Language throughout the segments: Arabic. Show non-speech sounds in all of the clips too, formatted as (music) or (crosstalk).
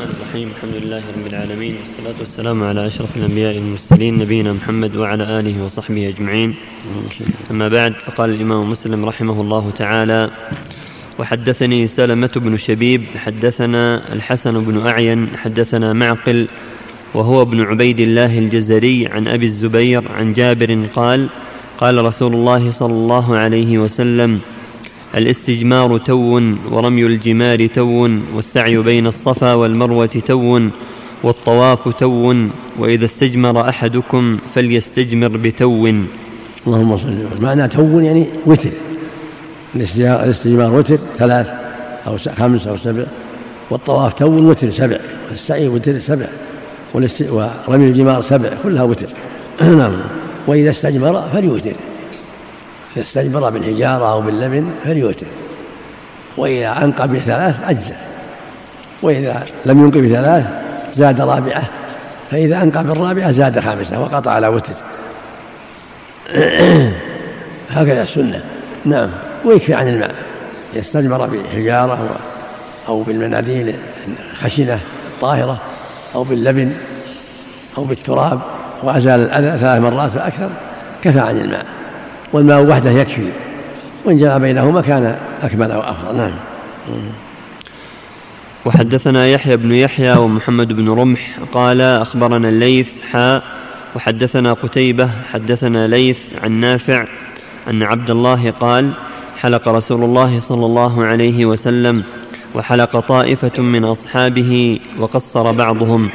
الرحمن الرحيم. الحمد لله رب العالمين والصلاة والسلام على أشرف الأنبياء والمرسلين نبينا محمد وعلى آله وصحبه أجمعين. أما بعد فقال الإمام مسلم رحمه الله تعالى وحدثني سلمة بن شبيب حدثنا الحسن بن أعين حدثنا معقل وهو ابن عبيد الله الجزري عن أبي الزبير عن جابر قال قال رسول الله صلى الله عليه وسلم الاستجمار تو ورمي الجمار تو والسعي بين الصفا والمروة تو والطواف تو وإذا استجمر أحدكم فليستجمر بتو اللهم صل وسلم. معنى تو يعني وتر. الاستجمار وتر ثلاث أو خمس أو سبع. والطواف تو وتر سبع. والسعي وتر سبع. ورمي الجمار سبع. كلها وتر. (clears throat) نعم. وإذا استجمر فليوتر. إذا استجمر بالحجارة أو باللبن فليوتر. وإذا أنقى بثلاث أجزى وإذا لم ينق بثلاث زاد رابعة. فإذا أنقى بالرابعة زاد خامسة وقطع على وتر. (clears throat) هكذا السنة. نعم. ويكفي عن الماء. يستجمر بحجارة أو بالمناديل الخشنة الطاهرة أو باللبن أو بالتراب. وأزال الأذى ثلاث مرات فأكثر. كفى عن الماء. والماء وحده يكفي. وإن جمع بينهما كان أكمل أو أفضل. نعم. وحدثنا يحيى بن يحيى ومحمد بن رمح قال أخبرنا الليث حاء وحدثنا قتيبة حدثنا ليث عن نافع أن عبد الله قال حلق رسول الله صلى الله عليه وسلم وحلق طائفة من أصحابه وقصر بعضهم.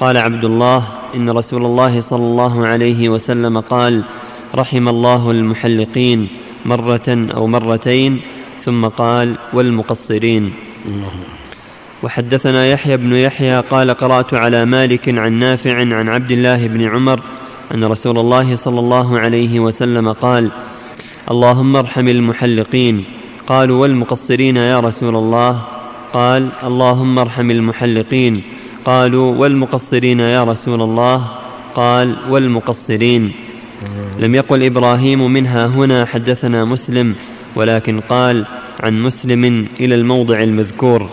قال عبد الله إن رسول الله صلى الله عليه وسلم قال رحم الله المحلقين مرة أو مرتين ثم قال والمقصرين وحدثنا يحيى بن يحيى قال قرأت على مالك عن نافع عن عبد الله بن عمر أن رسول الله صلى الله عليه وسلم قال اللهم ارحم المحلقين قالوا والمقصرين يا رسول الله قال اللهم ارحم المحلقين قالوا والمقصرين يا رسول الله قال والمقصرين لم يقل إبراهيم منها هنا حدثنا مسلم ولكن قال عن مسلم إلى الموضع المذكور.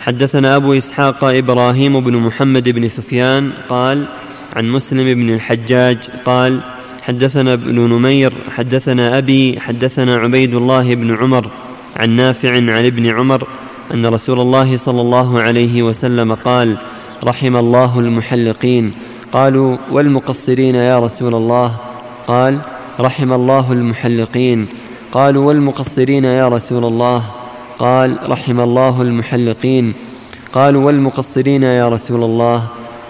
حدثنا أبو إسحاق إبراهيم بن محمد بن سفيان قال عن مسلم بن الحجاج قال حدثنا ابن نمير حدثنا أبي حدثنا عبيد الله بن عمر عن نافع عن ابن عمر أن رسول الله صلى الله عليه وسلم قال رحم الله المحلقين. قالوا والمقصرين يا رسول الله؟ قال رحم الله المحلقين. قالوا والمقصرين يا رسول الله؟ قال رحم الله المحلقين. قالوا والمقصرين يا رسول الله؟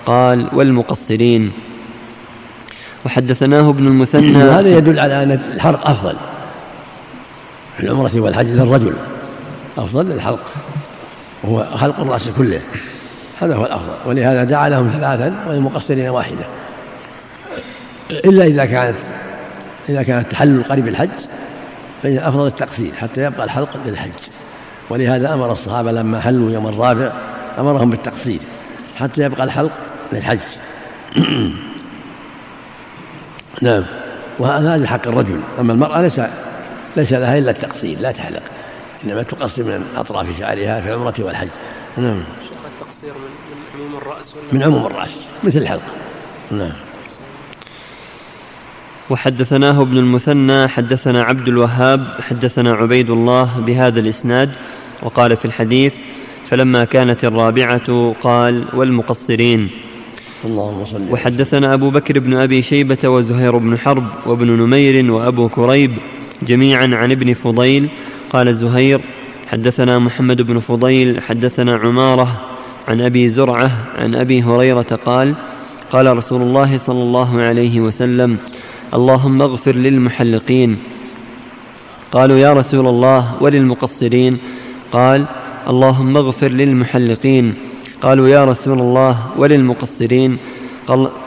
قال والمقصرين. وحدثناه ابن المثنى. (clears throat) هذا يدل على أن الحلق أفضل. في العمرة والحج للرجل. أفضل للحلق وهو حلق الرأس كله. هذا هو الأفضل ولهذا دعا لهم ثلاثا وللمقصرين واحدة. إلا إذا كانت إذا كان التحلل قريب الحج فإن الأفضل التقصير حتى يبقى الحلق للحج. ولهذا أمر الصحابة لما حلوا يوم الرابع أمرهم بالتقصير حتى يبقى الحلق للحج. (clears throat) نعم. وهذا بحق الرجل. أما المرأة ليس ليس لها إلا التقصير لا تحلق. إنما تقصر من أطراف شعرها في العمرة والحج. نعم. التقصير من عموم الرأس ولا من عموم الرأس مثل الحلق. نعم. وحدثناه ابن المثنى حدثنا عبد الوهاب حدثنا عبيد الله بهذا الإسناد وقال في الحديث فلما كانت الرابعة قال والمقصرين اللهم صل وحدثنا أبو بكر بن أبي شيبة وزهير بن حرب وابن نمير وأبو كريب جميعا عن ابن فضيل. قال زهير حدثنا محمد بن فضيل حدثنا عمارة عن أبي زرعة عن أبي هريرة قال قال رسول الله صلى الله عليه وسلم اللهم اغفر للمحلقين. قالوا يا رسول الله وللمقصرين؟ قال اللهم اغفر للمحلقين. قالوا يا رسول الله وللمقصرين؟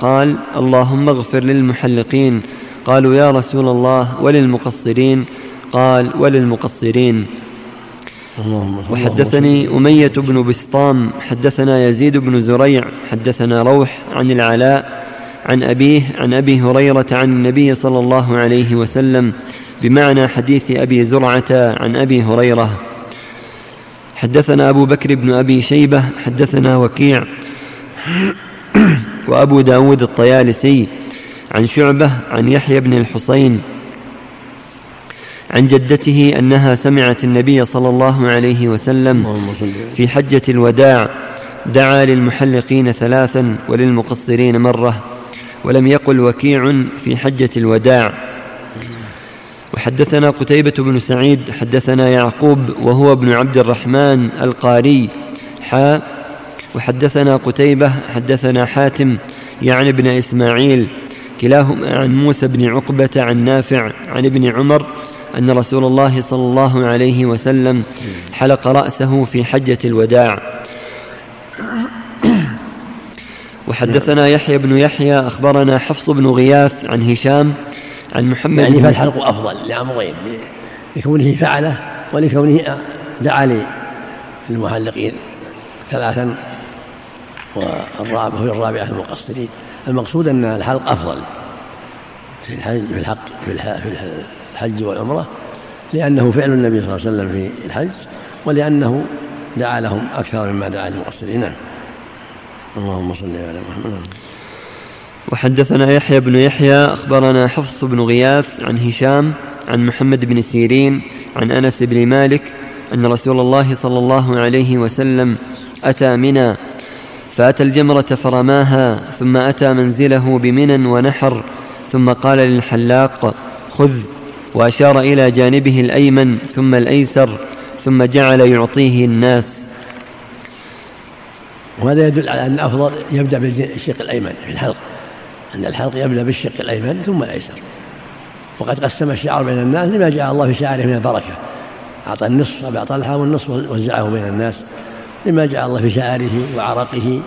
قال اللهم اغفر للمحلقين. قالوا يا رسول الله وللمقصرين؟ قال وللمقصرين. وحدثني أمية بن بسطام حدثنا يزيد بن زريع حدثنا روح عن العلاء عن أبيه عن أبي هريرة عن النبي صلى الله عليه وسلم بمعنى حديث أبي زرعة عن أبي هريرة. حدثنا أبو بكر بن أبي شيبة حدثنا وكيع (coughs) وأبو داود الطيالسي عن شعبة عن يحيى بن الحصين عن جدته أنها سمعت النبي صلى الله عليه وسلم في حجة الوداع دعا للمحلقين ثلاثا وللمقصرين مرة ولم يقل وكيع في حجة الوداع. وحدثنا قتيبة بن سعيد حدثنا يعقوب وهو ابن عبد الرحمن القاري حا. وحدثنا قتيبة حدثنا حاتم يعني ابن إسماعيل كلاهما عن موسى بن عقبة عن نافع عن ابن عمر أن رسول الله صلى الله عليه وسلم حلق رأسه في حجة الوداع. وحدثنا يحيى بن يحيى أخبرنا حفص بن غياث عن هشام عن محمد يعني فالحلق أفضل لأمرين لكونه فعله ولكونه دعا للمحلقين ثلاثا والرابع هو الرابعة المقصرين. المقصود أن الحلق أفضل في الحج في الحق في الحج والعمرة لأنه فعل النبي صلى الله عليه وسلم في الحج ولأنه دعا لهم أكثر مما دعا للمقصرين. نعم اللهم صل على محمد. وحدثنا يحيى بن يحيى أخبرنا حفص بن غياث عن هشام عن محمد بن سيرين عن أنس بن مالك أن رسول الله صلى الله عليه وسلم أتى منى فأتى الجمرة فرماها ثم أتى منزله بمنى ونحر ثم قال للحلاق خذ وأشار إلى جانبه الأيمن ثم الأيسر ثم جعل يعطيه الناس. وهذا يدل على أن الأفضل يبدأ بالشق الأيمن في الحلق أن الحلق يبدأ بالشق الأيمن ثم الأيسر. وقد قسم الشعر بين الناس لما جعل الله في شعره من البركة. أعطى النصف أبا طلحة والنصف وزعه بين الناس لما جعل الله في شعره وعرقه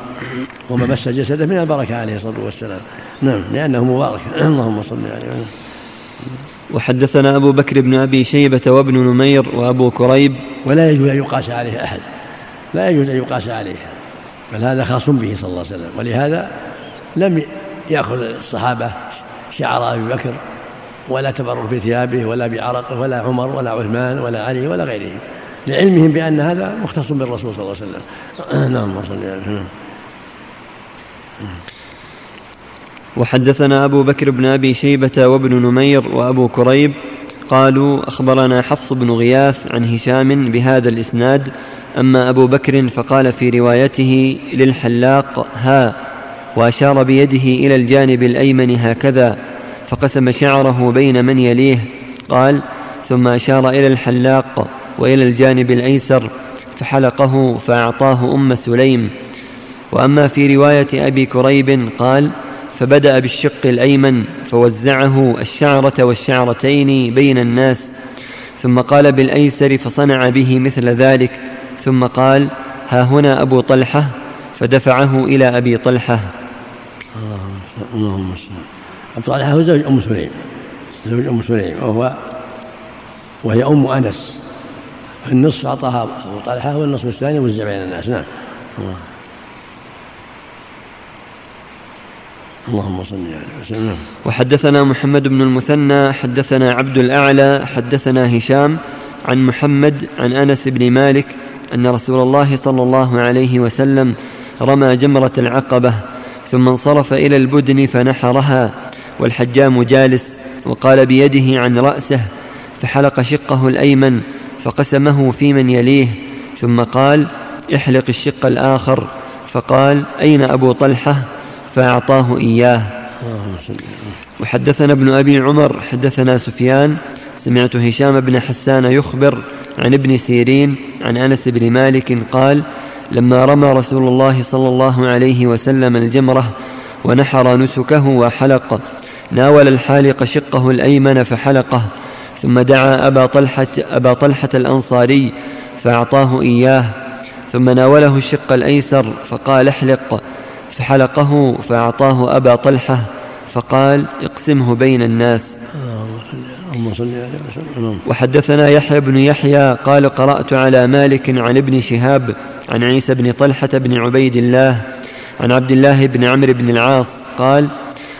وما مس جسده من البركة عليه الصلاة والسلام. نعم لأنه مبارك. (clears throat) اللهم صل عليه وسلم. وحدثنا أبو بكر بن أبي شيبة وابن نمير وأبو كريب. ولا يجوز أن يقاس عليه أحد. لا يجوز أن يقاس عليه. بل هذا خاص به صلى الله عليه وسلم. ولهذا لم يأخذ الصحابة شعر أبي بكر ولا تبرك بثيابه ولا بعرقه ولا عمر ولا عثمان ولا علي ولا غيرهم. لعلمهم بأن هذا مختص بالرسول صلى الله عليه وسلم. (clears throat) نعم صل عليه وحدثنا أبو بكر بن أبي شيبة وابن نمير وأبو كريب قالوا أخبرنا حفص بن غياث عن هشام بهذا الإسناد أما أبو بكر فقال في روايته للحلاق ها. وأشار بيده إلى الجانب الأيمن هكذا فقسم شعره بين من يليه قال ثم أشار إلى الحلاق وإلى الجانب الأيسر فحلقه فأعطاه أم سليم. وأما في رواية أبي كريب قال فبدأ بالشق الأيمن فوزعه الشعرة والشعرتين بين الناس ثم قال بالأيسر فصنع به مثل ذلك ثم قال ها هنا أبو طلحة فدفعه إلى أبي طلحة. اللهم أبو طلحة هو زوج أم سليم زوج أم سليم وهو وهي أم أنس. النصف أعطاها أبو طلحة والنصف الثاني وزع بين الناس نعم. اللهم صل على وسلم وحدثنا محمد بن المثنى حدثنا عبد الأعلى حدثنا هشام عن محمد عن أنس بن مالك أن رسول الله صلى الله عليه وسلم رمى جمرة العقبة ثم انصرف إلى البدن فنحرها والحجام جالس وقال بيده عن رأسه فحلق شقه الأيمن فقسمه في من يليه ثم قال احلق الشق الآخر فقال أين أبو طلحة؟ فأعطاه إياه. وحدثنا ابن أبي عمر حدثنا سفيان سمعت هشام بن حسان يخبر عن ابن سيرين عن أنس بن مالك قال لما رمى رسول الله صلى الله عليه وسلم الجمرة ونحر نسكه وحلق ناول الحالق شقه الأيمن فحلقه ثم دعا أبا طلحة, أبا طلحة الأنصاري فأعطاه إياه ثم ناوله الشق الأيسر فقال احلق فحلقه فأعطاه أبا طلحة فقال اقسمه بين الناس. وحدثنا يحيى بن يحيى قال قرأت على مالك عن ابن شهاب عن عيسى بن طلحة بن عبيد الله عن عبد الله بن عمرو بن العاص قال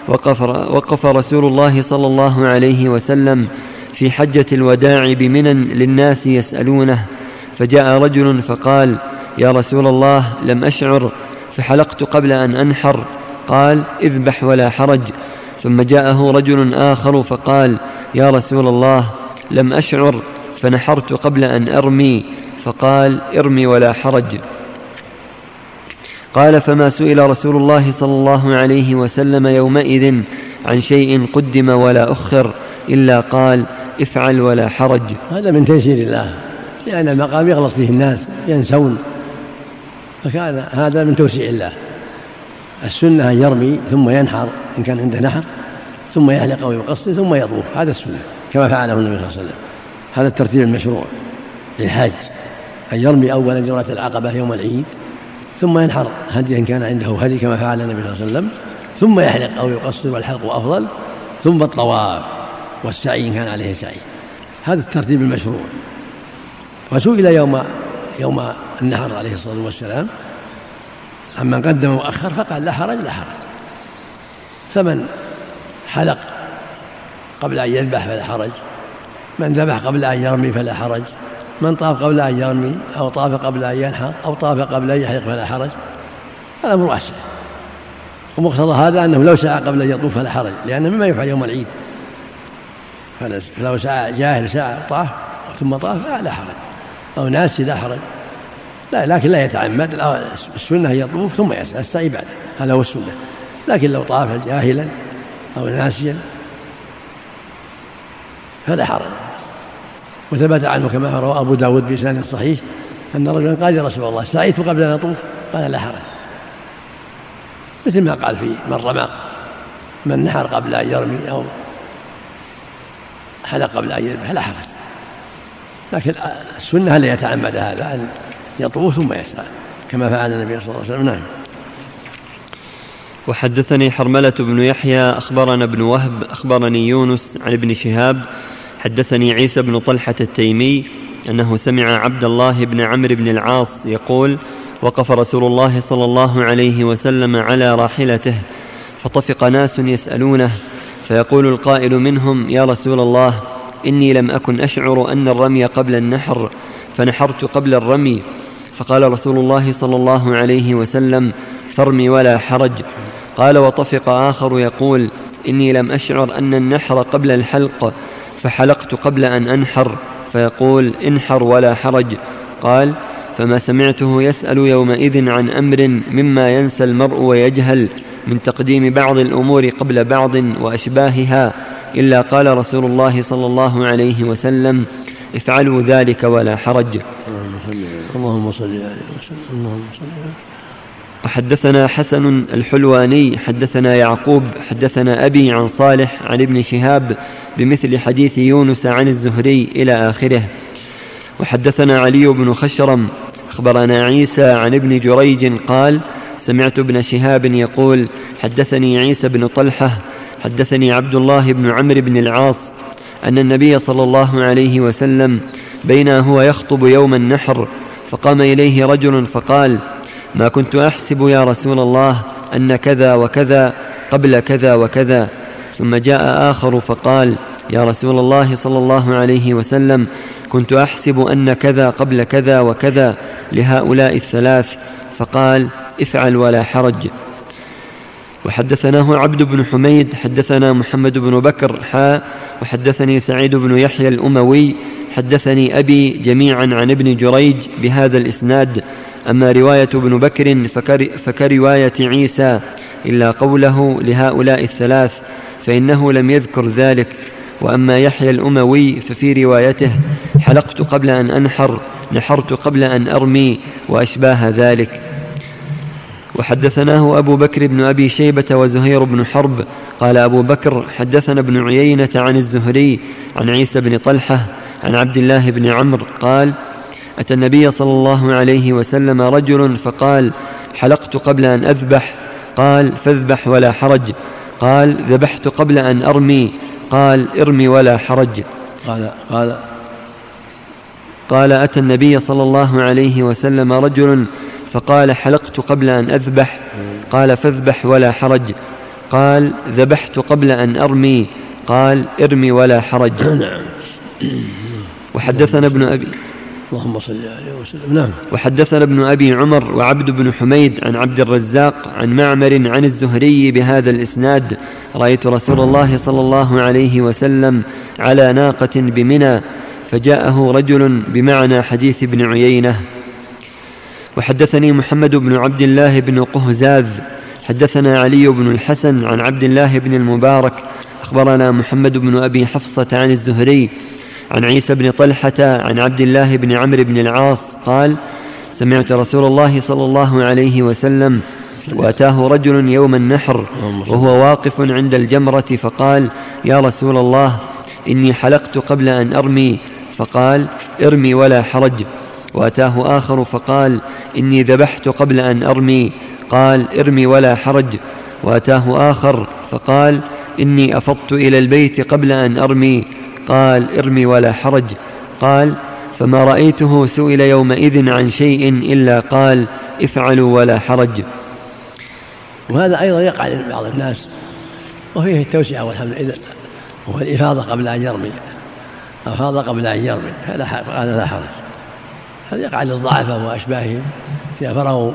وقف, وقف رسول الله صلى الله عليه وسلم في حجة الوداع بمنى للناس يسألونه فجاء رجل فقال يا رسول الله لم أشعر فحلقت قبل أن أنحر. قال اذبح ولا حرج. ثم جاءه رجل آخر فقال يا رسول الله لم أشعر فنحرت قبل أن أرمي. فقال ارمي ولا حرج. قال فما سئل رسول الله صلى الله عليه وسلم يومئذ عن شيء قدم ولا أخر إلا قال افعل ولا حرج. هذا من تيسير الله لأن المقام يغلط فيه الناس ينسون. فكان هذا من توسيع الله. السنة أن يرمي ثم ينحر إن كان عنده نحر ثم يحلق أو يقصر ثم يطوف. هذا السنة كما فعله النبي صلى الله عليه وسلم. هذا الترتيب المشروع للحاج أن يرمي أولا جرة العقبة يوم العيد ثم ينحر هدي إن كان عنده هدي كما فعل النبي صلى الله عليه وسلم ثم يحلق أو يقصر والحلق أفضل ثم الطواف والسعي إن كان عليه سعي. هذا الترتيب المشروع. وسئل يوم يوم النحر عليه الصلاة والسلام عمن قدم وأخر فقال لا حرج لا حرج. فمن حلق قبل أن يذبح فلا حرج من ذبح قبل أن يرمي فلا حرج من طاف قبل أن يرمي أو طاف قبل أن ينحر أو طاف قبل أن يحلق فلا حرج الأمر واسع. ومقتضى هذا أنه لو سعى قبل أن يطوف فلا حرج لأنه مما يفعل يوم العيد. فلو سعى جاهل سعى طاف ثم طاف لا حرج. أو ناسي لا حرج لا لكن لا يتعمد. السنة يطوف ثم يسعى السعي بعد هذا هو السنة. لكن لو طاف جاهلا أو ناسيا فلا حرج. وثبت عنه كما روى أبو داود بإسناد صحيح أن رجلا قال يا رسول الله سعيت قبل أن أطوف؟ قال لا حرج. مثل ما قال في من رمى من نحر قبل أن يرمي أو حلق قبل أن يذبح لا حرج. لكن السنة هل يتعمد هذا أن يطوف ثم يسعى كما فعل النبي صلى الله عليه وسلم. نعم. وحدثني حرملة بن يحيى أخبرنا ابن وهب أخبرني يونس عن ابن شهاب حدثني عيسى بن طلحة التيمي أنه سمع عبد الله بن عمرو بن العاص يقول وقف رسول الله صلى الله عليه وسلم على راحلته فطفق ناس يسألونه فيقول القائل منهم يا رسول الله إني لم أكن أشعر أن الرمي قبل النحر فنحرت قبل الرمي. فقال رسول الله صلى الله عليه وسلم فارمي ولا حرج. قال وطفق آخر يقول إني لم أشعر أن النحر قبل الحلق فحلقت قبل أن أنحر. فيقول انحر ولا حرج. قال فما سمعته يسأل يومئذ عن أمر مما ينسى المرء ويجهل من تقديم بعض الأمور قبل بعض وأشباهها. إلا قال رسول الله صلى الله عليه وسلم افعلوا ذلك ولا حرج. اللهم صل عليه وسلم. اللهم صل عليه وحدثنا حسن الحلواني حدثنا يعقوب حدثنا أبي عن صالح عن ابن شهاب بمثل حديث يونس عن الزهري إلى آخره. وحدثنا علي بن خشرم أخبرنا عيسى عن ابن جريج قال سمعت ابن شهاب يقول حدثني عيسى بن طلحة حدثني عبد الله بن عمرو بن العاص أن النبي صلى الله عليه وسلم بين هو يخطب يوم النحر فقام إليه رجل فقال ما كنت أحسب يا رسول الله أن كذا وكذا قبل كذا وكذا. ثم جاء آخر فقال يا رسول الله صلى الله عليه وسلم كنت أحسب أن كذا قبل كذا وكذا لهؤلاء الثلاث. فقال افعل ولا حرج. وحدثناه عبد بن حميد حدثنا محمد بن بكر حاء وحدثني سعيد بن يحيى الأموي حدثني أبي جميعا عن ابن جريج بهذا الإسناد. أما رواية ابن بكر فكر فكرواية عيسى إلا قوله لهؤلاء الثلاث فإنه لم يذكر ذلك. وأما يحيى الأموي ففي روايته حلقت قبل أن أنحر نحرت قبل أن أرمي وأشباه ذلك. وحدثناه أبو بكر بن أبي شيبة وزهير بن حرب. قال أبو بكر حدثنا ابن عيينة عن الزهري عن عيسى بن طلحة عن عبد الله بن عمرو. قال أتى النبي صلى الله عليه وسلم رجل فقال حلقت قبل أن أذبح. قال فاذبح ولا حرج. قال ذبحت قبل أن أرمي. قال ارمي ولا حرج. قال قال قال أتى النبي صلى الله عليه وسلم رجل فقال حلقت قبل أن أذبح. قال فاذبح ولا حرج. قال ذبحت قبل أن أرمي. قال ارمي ولا حرج. وحدثنا ابن أبي اللهم صل عليه وسلم. نعم. وحدثنا ابن أبي عمر وعبد بن حميد عن عبد الرزاق عن معمر عن الزهري بهذا الإسناد. رأيت رسول الله صلى الله عليه وسلم على ناقة بمنى فجاءه رجل بمعنى حديث ابن عيينة. وحدثني محمد بن عبد الله بن قهزاذ حدثنا علي بن الحسن عن عبد الله بن المبارك أخبرنا محمد بن أبي حفصة عن الزهري عن عيسى بن طلحة عن عبد الله بن عمرو بن العاص قال سمعت رسول الله صلى الله عليه وسلم وأتاه رجل يوم النحر وهو واقف عند الجمرة فقال يا رسول الله إني حلقت قبل أن أرمي فقال ارمي ولا حرج. وأتاه آخر فقال إني ذبحت قبل أن أرمي. قال إرمي ولا حرج. وأتاه آخر فقال إني أفضت إلى البيت قبل أن أرمي. قال إرمي ولا حرج. قال فما رأيته سئل يومئذ عن شيء إلا قال افعلوا ولا حرج. وهذا أيضا يقع لبعض الناس وفيه التوسعة والحمد لله وهو الإفاضة قبل أن يرمي. افاض قبل أن يرمي هذا لا حرج. هذا يقع للضعفاء واشباههم إذا فرغوا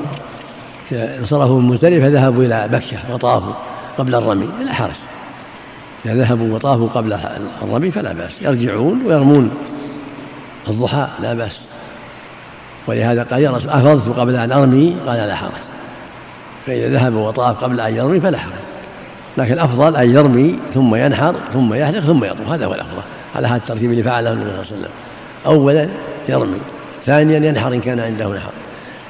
إذا انصرفوا من مزدلفة ذهبوا إلى مكة وطافوا قبل الرمي لا حرج. إذا ذهبوا وطافوا قبل الرمي فلا بأس. يرجعون ويرمون. الضحى لا بأس. ولهذا قال يا رسول أفضت قبل أن أرمي؟ قال لا حرج. فإذا ذهب وطاف قبل أن يرمي فلا حرج. لكن الأفضل أن يرمي ثم ينحر ثم يحلق ثم يطوف. هذا هو الأفضل. على هذا الترتيب اللي فعله النبي صلى الله عليه وسلم. أولا يرمي. ثانيا ينحر إن كان عنده نحر.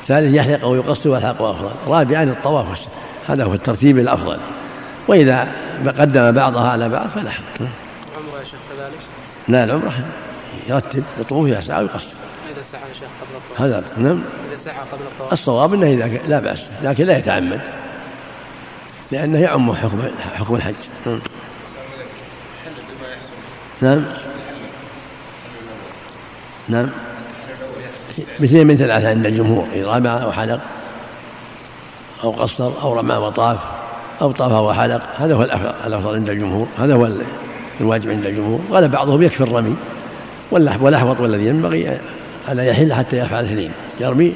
ثالث يحلق أو يقصر والحق أفضل رابعا الطواف هذا هو الترتيب الأفضل. وإذا قدم بعضها على بعض فلا حق العمرة يا شيخ كذلك؟ لا العمرة يرتب يطوف يسعى ويقصر إذا سعى يا شيخ قبل الطواف. هذا نعم. إذا سعى قبل الطواف. الصواب إنه إذا لا بأس لكن لا يتعمد. لأنه يعم حكم حكم الحج. نعم نعم. نعم. باثنين من ثلاثة عند الجمهور إذا رمى أو حلق أو قصر أو رمى وطاف أو طاف وحلق هذا هو الأفضل عند الجمهور هذا هو الواجب عند الجمهور قال بعضهم يكفي الرمي والأحوط والذي ينبغي ألا يحل حتى يفعل اثنين يرمي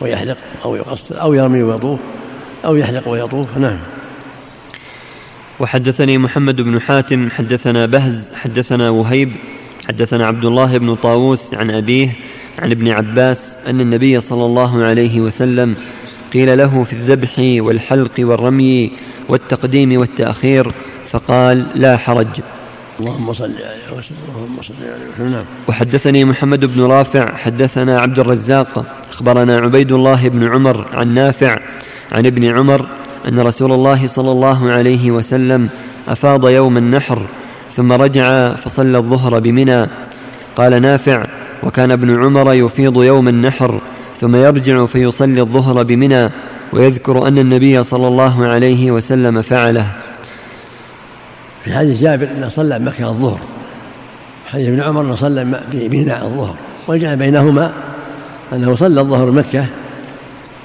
ويحلق أو يقصر أو يرمي ويطوف أو يحلق ويطوف نعم. وحدثني محمد بن حاتم حدثنا بهز حدثنا وهيب حدثنا عبد الله بن طاووس عن أبيه عن ابن عباس أن النبي صلى الله عليه وسلم قيل له في الذبح والحلق والرمي والتقديم والتأخير فقال لا حرج. اللهم صل عليه وسلم اللهم صل عليه وسلم. نعم. وحدثني محمد بن رافع حدثنا عبد الرزاق أخبرنا عبيد الله بن عمر عن نافع عن ابن عمر أن رسول الله صلى الله عليه وسلم أفاض يوم النحر ثم رجع فصلى الظهر بمنى. قال نافع وكان ابن عمر يفيض يوم النحر ثم يرجع فيصلي الظهر بمنى ويذكر أن النبي صلى الله عليه وسلم فعله. في حديث جابر أنه صلى مكة الظهر. حديث ابن عمر أنه صلى بمنى الظهر. والجمع بينهما أنه صلى الظهر مكة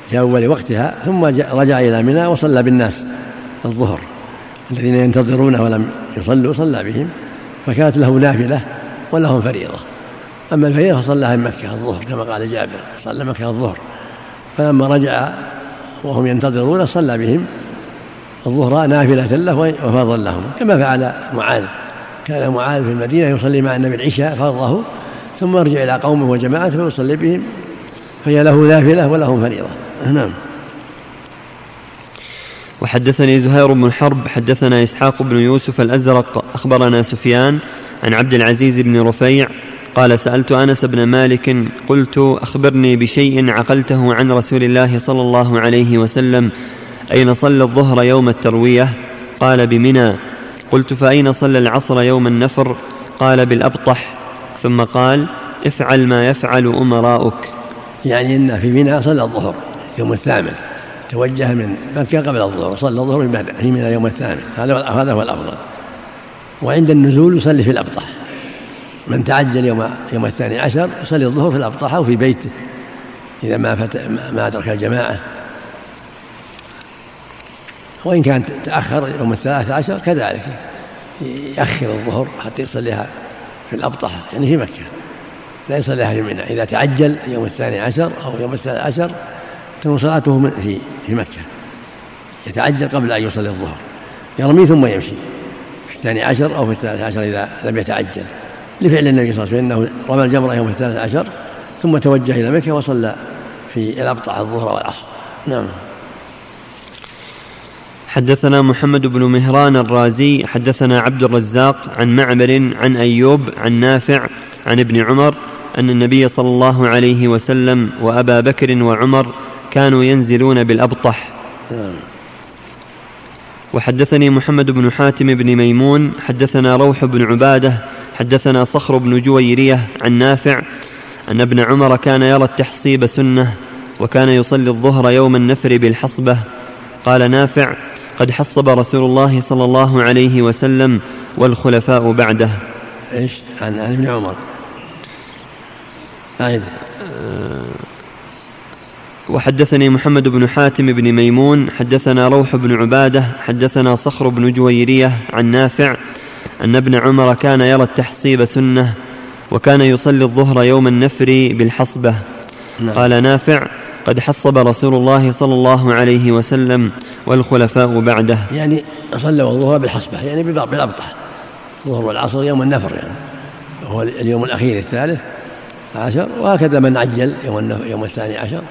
في أول وقتها ثم رجع إلى منى وصلى بالناس الظهر. الذين ينتظرونه ولم يصلوا صلى بهم فكانت له نافلة ولهم فريضة. أما الفريضة فصلىها من مكة الظهر كما قال جابر صلى مكة الظهر. فلما رجع وهم ينتظرون صلى بهم. الظهر نافلة له وفضل لهم كما فعل معاذ. كان معاذ في المدينة يصلي مع النبي العشاء فرضه ثم يرجع إلى قومه وجماعته فيصلي بهم. فهي له نافلة ولهم فريضة. نعم. وحدثني زهير بن حرب حدثنا إسحاق بن يوسف الأزرق أخبرنا سفيان عن عبد العزيز بن رفيع قال سألت أنس بن مالك قلت أخبرني بشيء عقلته عن رسول الله صلى الله عليه وسلم أين صلى الظهر يوم التروية؟ قال بمنى. قلت فأين صلى العصر يوم النفر؟ قال بالأبطح. ثم قال افعل ما يفعل أمراؤك. يعني أن في منى صلى الظهر يوم الثامن. توجه من مكة قبل الظهر صلى الظهر في منى يوم الثامن. هذا هذا هو الأفضل. وعند النزول يصلي في الأبطح. من تعجل يوم يوم الثاني عشر يصلي الظهر في الأبطح أو في بيته إذا ما فت ما أدرك الجماعة. وإن كان تأخر يوم الثالث عشر كذلك يأخر الظهر حتى يصليها في الأبطح يعني في مكة. لا يصليها في منى إذا تعجل يوم الثاني عشر أو يوم الثالث عشر تكون صلاته في في مكة. يتعجل قبل أن يصلي الظهر. يرمي ثم يمشي في الثاني عشر أو في الثالث عشر إذا لم يتعجل. لفعل النبي صلى الله عليه وسلم أنه رمى الجمرة يوم الثالث عشر ثم توجه إلى مكة وصلى في الأبطع الظهر والعصر. نعم. حدثنا محمد بن مهران الرازي حدثنا عبد الرزاق عن معمر عن أيوب عن نافع عن ابن عمر أن النبي صلى الله عليه وسلم وأبا بكر وعمر كانوا ينزلون بالأبطح. وحدثني محمد بن حاتم بن ميمون حدثنا روح بن عبادة حدثنا صخر بن جويرية عن نافع أن ابن عمر كان يرى التحصيب سنة وكان يصلي الظهر يوم النفر بالحصبة. قال نافع قد حصب رسول الله صلى الله عليه وسلم والخلفاء بعده. إيش؟ عن ابن عمر. أعيد وحدثني محمد بن حاتم بن ميمون حدثنا روح بن عبادة حدثنا صخر بن جويرية عن نافع أن ابن عمر كان يرى التحصيب سنة وكان يصلي الظهر يوم النفر بالحصبة. نعم. قال نافع قد حصب رسول الله صلى الله عليه وسلم والخلفاء بعده. يعني صلوا الظهر بالحصبة يعني بالأبطح. الظهر والعصر يوم النفر يعني. وهو اليوم الأخير الثالث عشر وهكذا من عجل يوم النفر يوم الثاني عشر.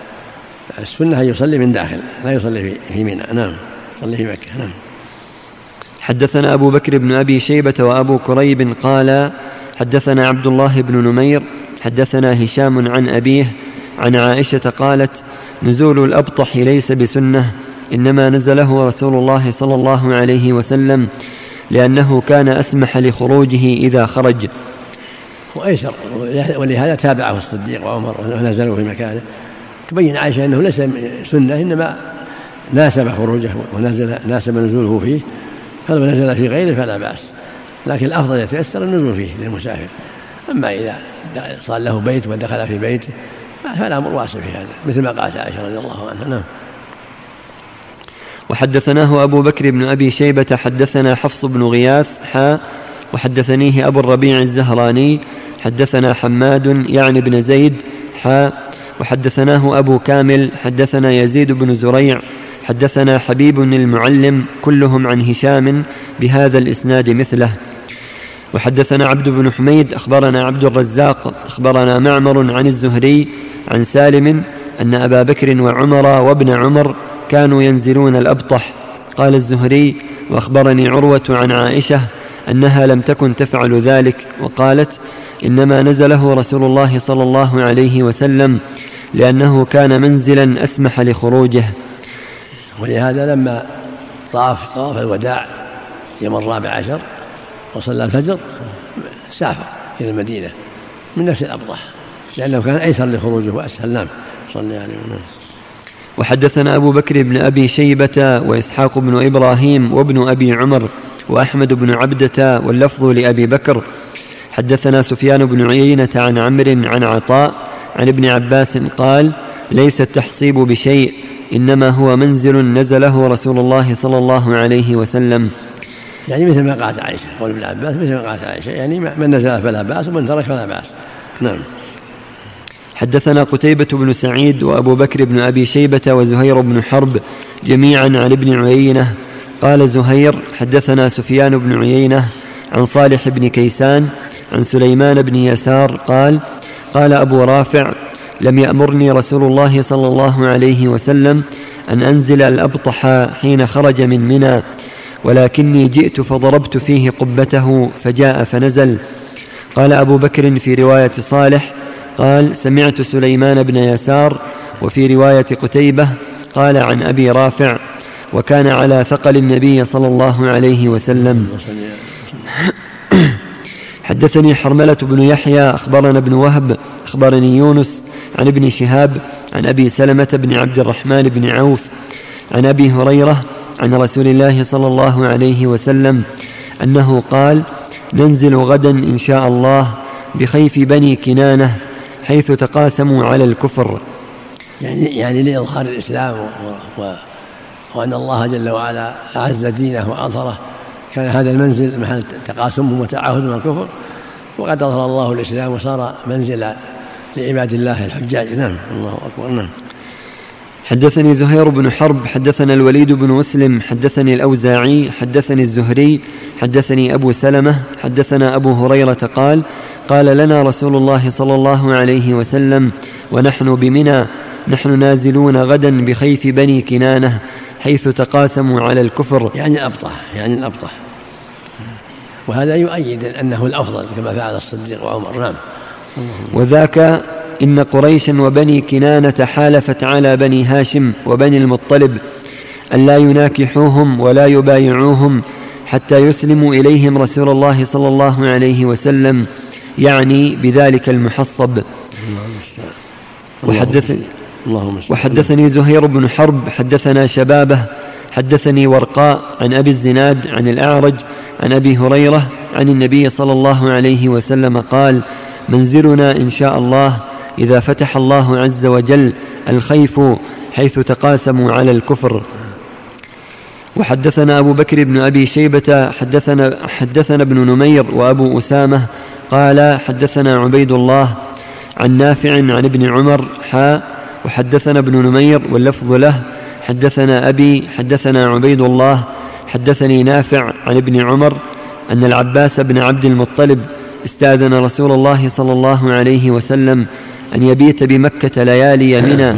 السنة أن يصلي من داخل لا يصلي في في منى. نعم يصلي في مكة. نعم. حدثنا أبو بكر بن أبي شيبة وأبو كريب قال حدثنا عبد الله بن نمير حدثنا هشام عن أبيه عن عائشة قالت نزول الأبطح ليس بسنة إنما نزله رسول الله صلى الله عليه وسلم لأنه كان أسمح لخروجه إذا خرج. وأيسر ولهذا تابعه الصديق وعمر ونزلوا في مكانه. تبين عائشة أنه ليس سنة إنما ناسب خروجه ونزل ناسب نزوله فيه. فلو نزل في غيره فلا بأس. لكن الأفضل يتيسر النزول فيه للمسافر. أما إذا صار له بيت ودخل في بيته فالأمر واسع في هذا مثل ما قالت عائشة رضي الله عنها. نعم. وحدثناه أبو بكر بن أبي شيبة حدثنا حفص بن غياث حا وحدثنيه أبو الربيع الزهراني حدثنا حماد يعني بن زيد حا وحدثناه أبو كامل حدثنا يزيد بن زريع حدثنا حبيب المعلم كلهم عن هشام بهذا الإسناد مثله. وحدثنا عبد بن حميد أخبرنا عبد الرزاق أخبرنا معمر عن الزهري عن سالم أن أبا بكر وعمر وابن عمر كانوا ينزلون الأبطح. قال الزهري وأخبرني عروة عن عائشة أنها لم تكن تفعل ذلك وقالت إنما نزله رسول الله صلى الله عليه وسلم لأنه كان منزلا أسمح لخروجه. ولهذا لما طاف طواف الوداع يوم الرابع عشر وصلى الفجر سافر إلى المدينة من نفس الأبطح لأنه كان أيسر لخروجه وأسهل. نعم صلى عليه وسلم. وحدثنا أبو بكر بن أبي شيبة وإسحاق بن إبراهيم وابن أبي عمر وأحمد بن عبدة واللفظ لأبي بكر. حدثنا سفيان بن عيينة عن عمرو عن عطاء عن ابن عباس قال ليس التحصيب بشيء إنما هو منزل نزله رسول الله صلى الله عليه وسلم. يعني مثل ما قالت عائشة قول ابن عباس مثل ما قالت عائشة يعني من نزل فلا بأس ومن ترك فلا بأس. نعم. حدثنا قتيبة بن سعيد وأبو بكر بن أبي شيبة وزهير بن حرب جميعا عن ابن عيينة. قال زهير حدثنا سفيان بن عيينة عن صالح بن كيسان عن سليمان بن يسار قال قال أبو رافع لم يأمرني رسول الله صلى الله عليه وسلم أن أنزل الأبطح حين خرج من منى ولكني جئت فضربت فيه قبته فجاء فنزل. قال أبو بكر في رواية صالح قال سمعت سليمان بن يسار وفي رواية قتيبة قال عن أبي رافع وكان على ثقل النبي صلى الله عليه وسلم. (coughs) حدثني حرملة بن يحيى أخبرنا ابن وهب أخبرني يونس عن ابن شهاب عن أبي سلمة بن عبد الرحمن بن عوف عن أبي هريرة عن رسول الله صلى الله عليه وسلم أنه قال ننزل غدا إن شاء الله بخيف بني كنانة حيث تقاسموا على الكفر يعني يعني لإظهار الإسلام. وأن الله جل وعلا أعز دينه وأظهره كان هذا المنزل محل تقاسمهم وتعاهدهم الكفر وقد أظهر الله الإسلام وصار منزل لعباد الله الحجاج. نعم. الله أكبر. نعم. حدثني زهير بن حرب حدثنا الوليد بن مسلم حدثني الأوزاعي حدثني الزهري حدثني أبو سلمة حدثنا أبو هريرة قال قال لنا رسول الله صلى الله عليه وسلم ونحن بمنى نحن نازلون غدا بخيف بني كنانة حيث تقاسموا على الكفر. يعني الأبطح يعني الأبطح وهذا يؤيد أنه الأفضل كما فعل الصديق وعمر. نعم. وذاك إن قريشا وبني كنانة حالفت على بني هاشم وبني المطلب أن لا يناكحوهم ولا يبايعوهم حتى يسلموا إليهم رسول الله صلى الله عليه وسلم يعني بذلك المحصب. وحدثني وحدثني زهير بن حرب حدثنا شبابه حدثني ورقاء عن أبي الزناد عن الأعرج عن أبي هريرة عن النبي صلى الله عليه وسلم قال منزلنا إن شاء الله إذا فتح الله عز وجل الخيف حيث تقاسموا على الكفر. وحدثنا أبو بكر بن أبي شيبة حدثنا, حدثنا ابن نمير وأبو أسامة قال حدثنا عبيد الله عن نافع عن ابن عمر حاء وحدثنا ابن نمير واللفظ له. حدثنا أبي حدثنا عبيد الله حدثني نافع عن ابن عمر أن العباس بن عبد المطلب استاذن رسول الله صلى الله عليه وسلم أن يبيت بمكة ليالي منى.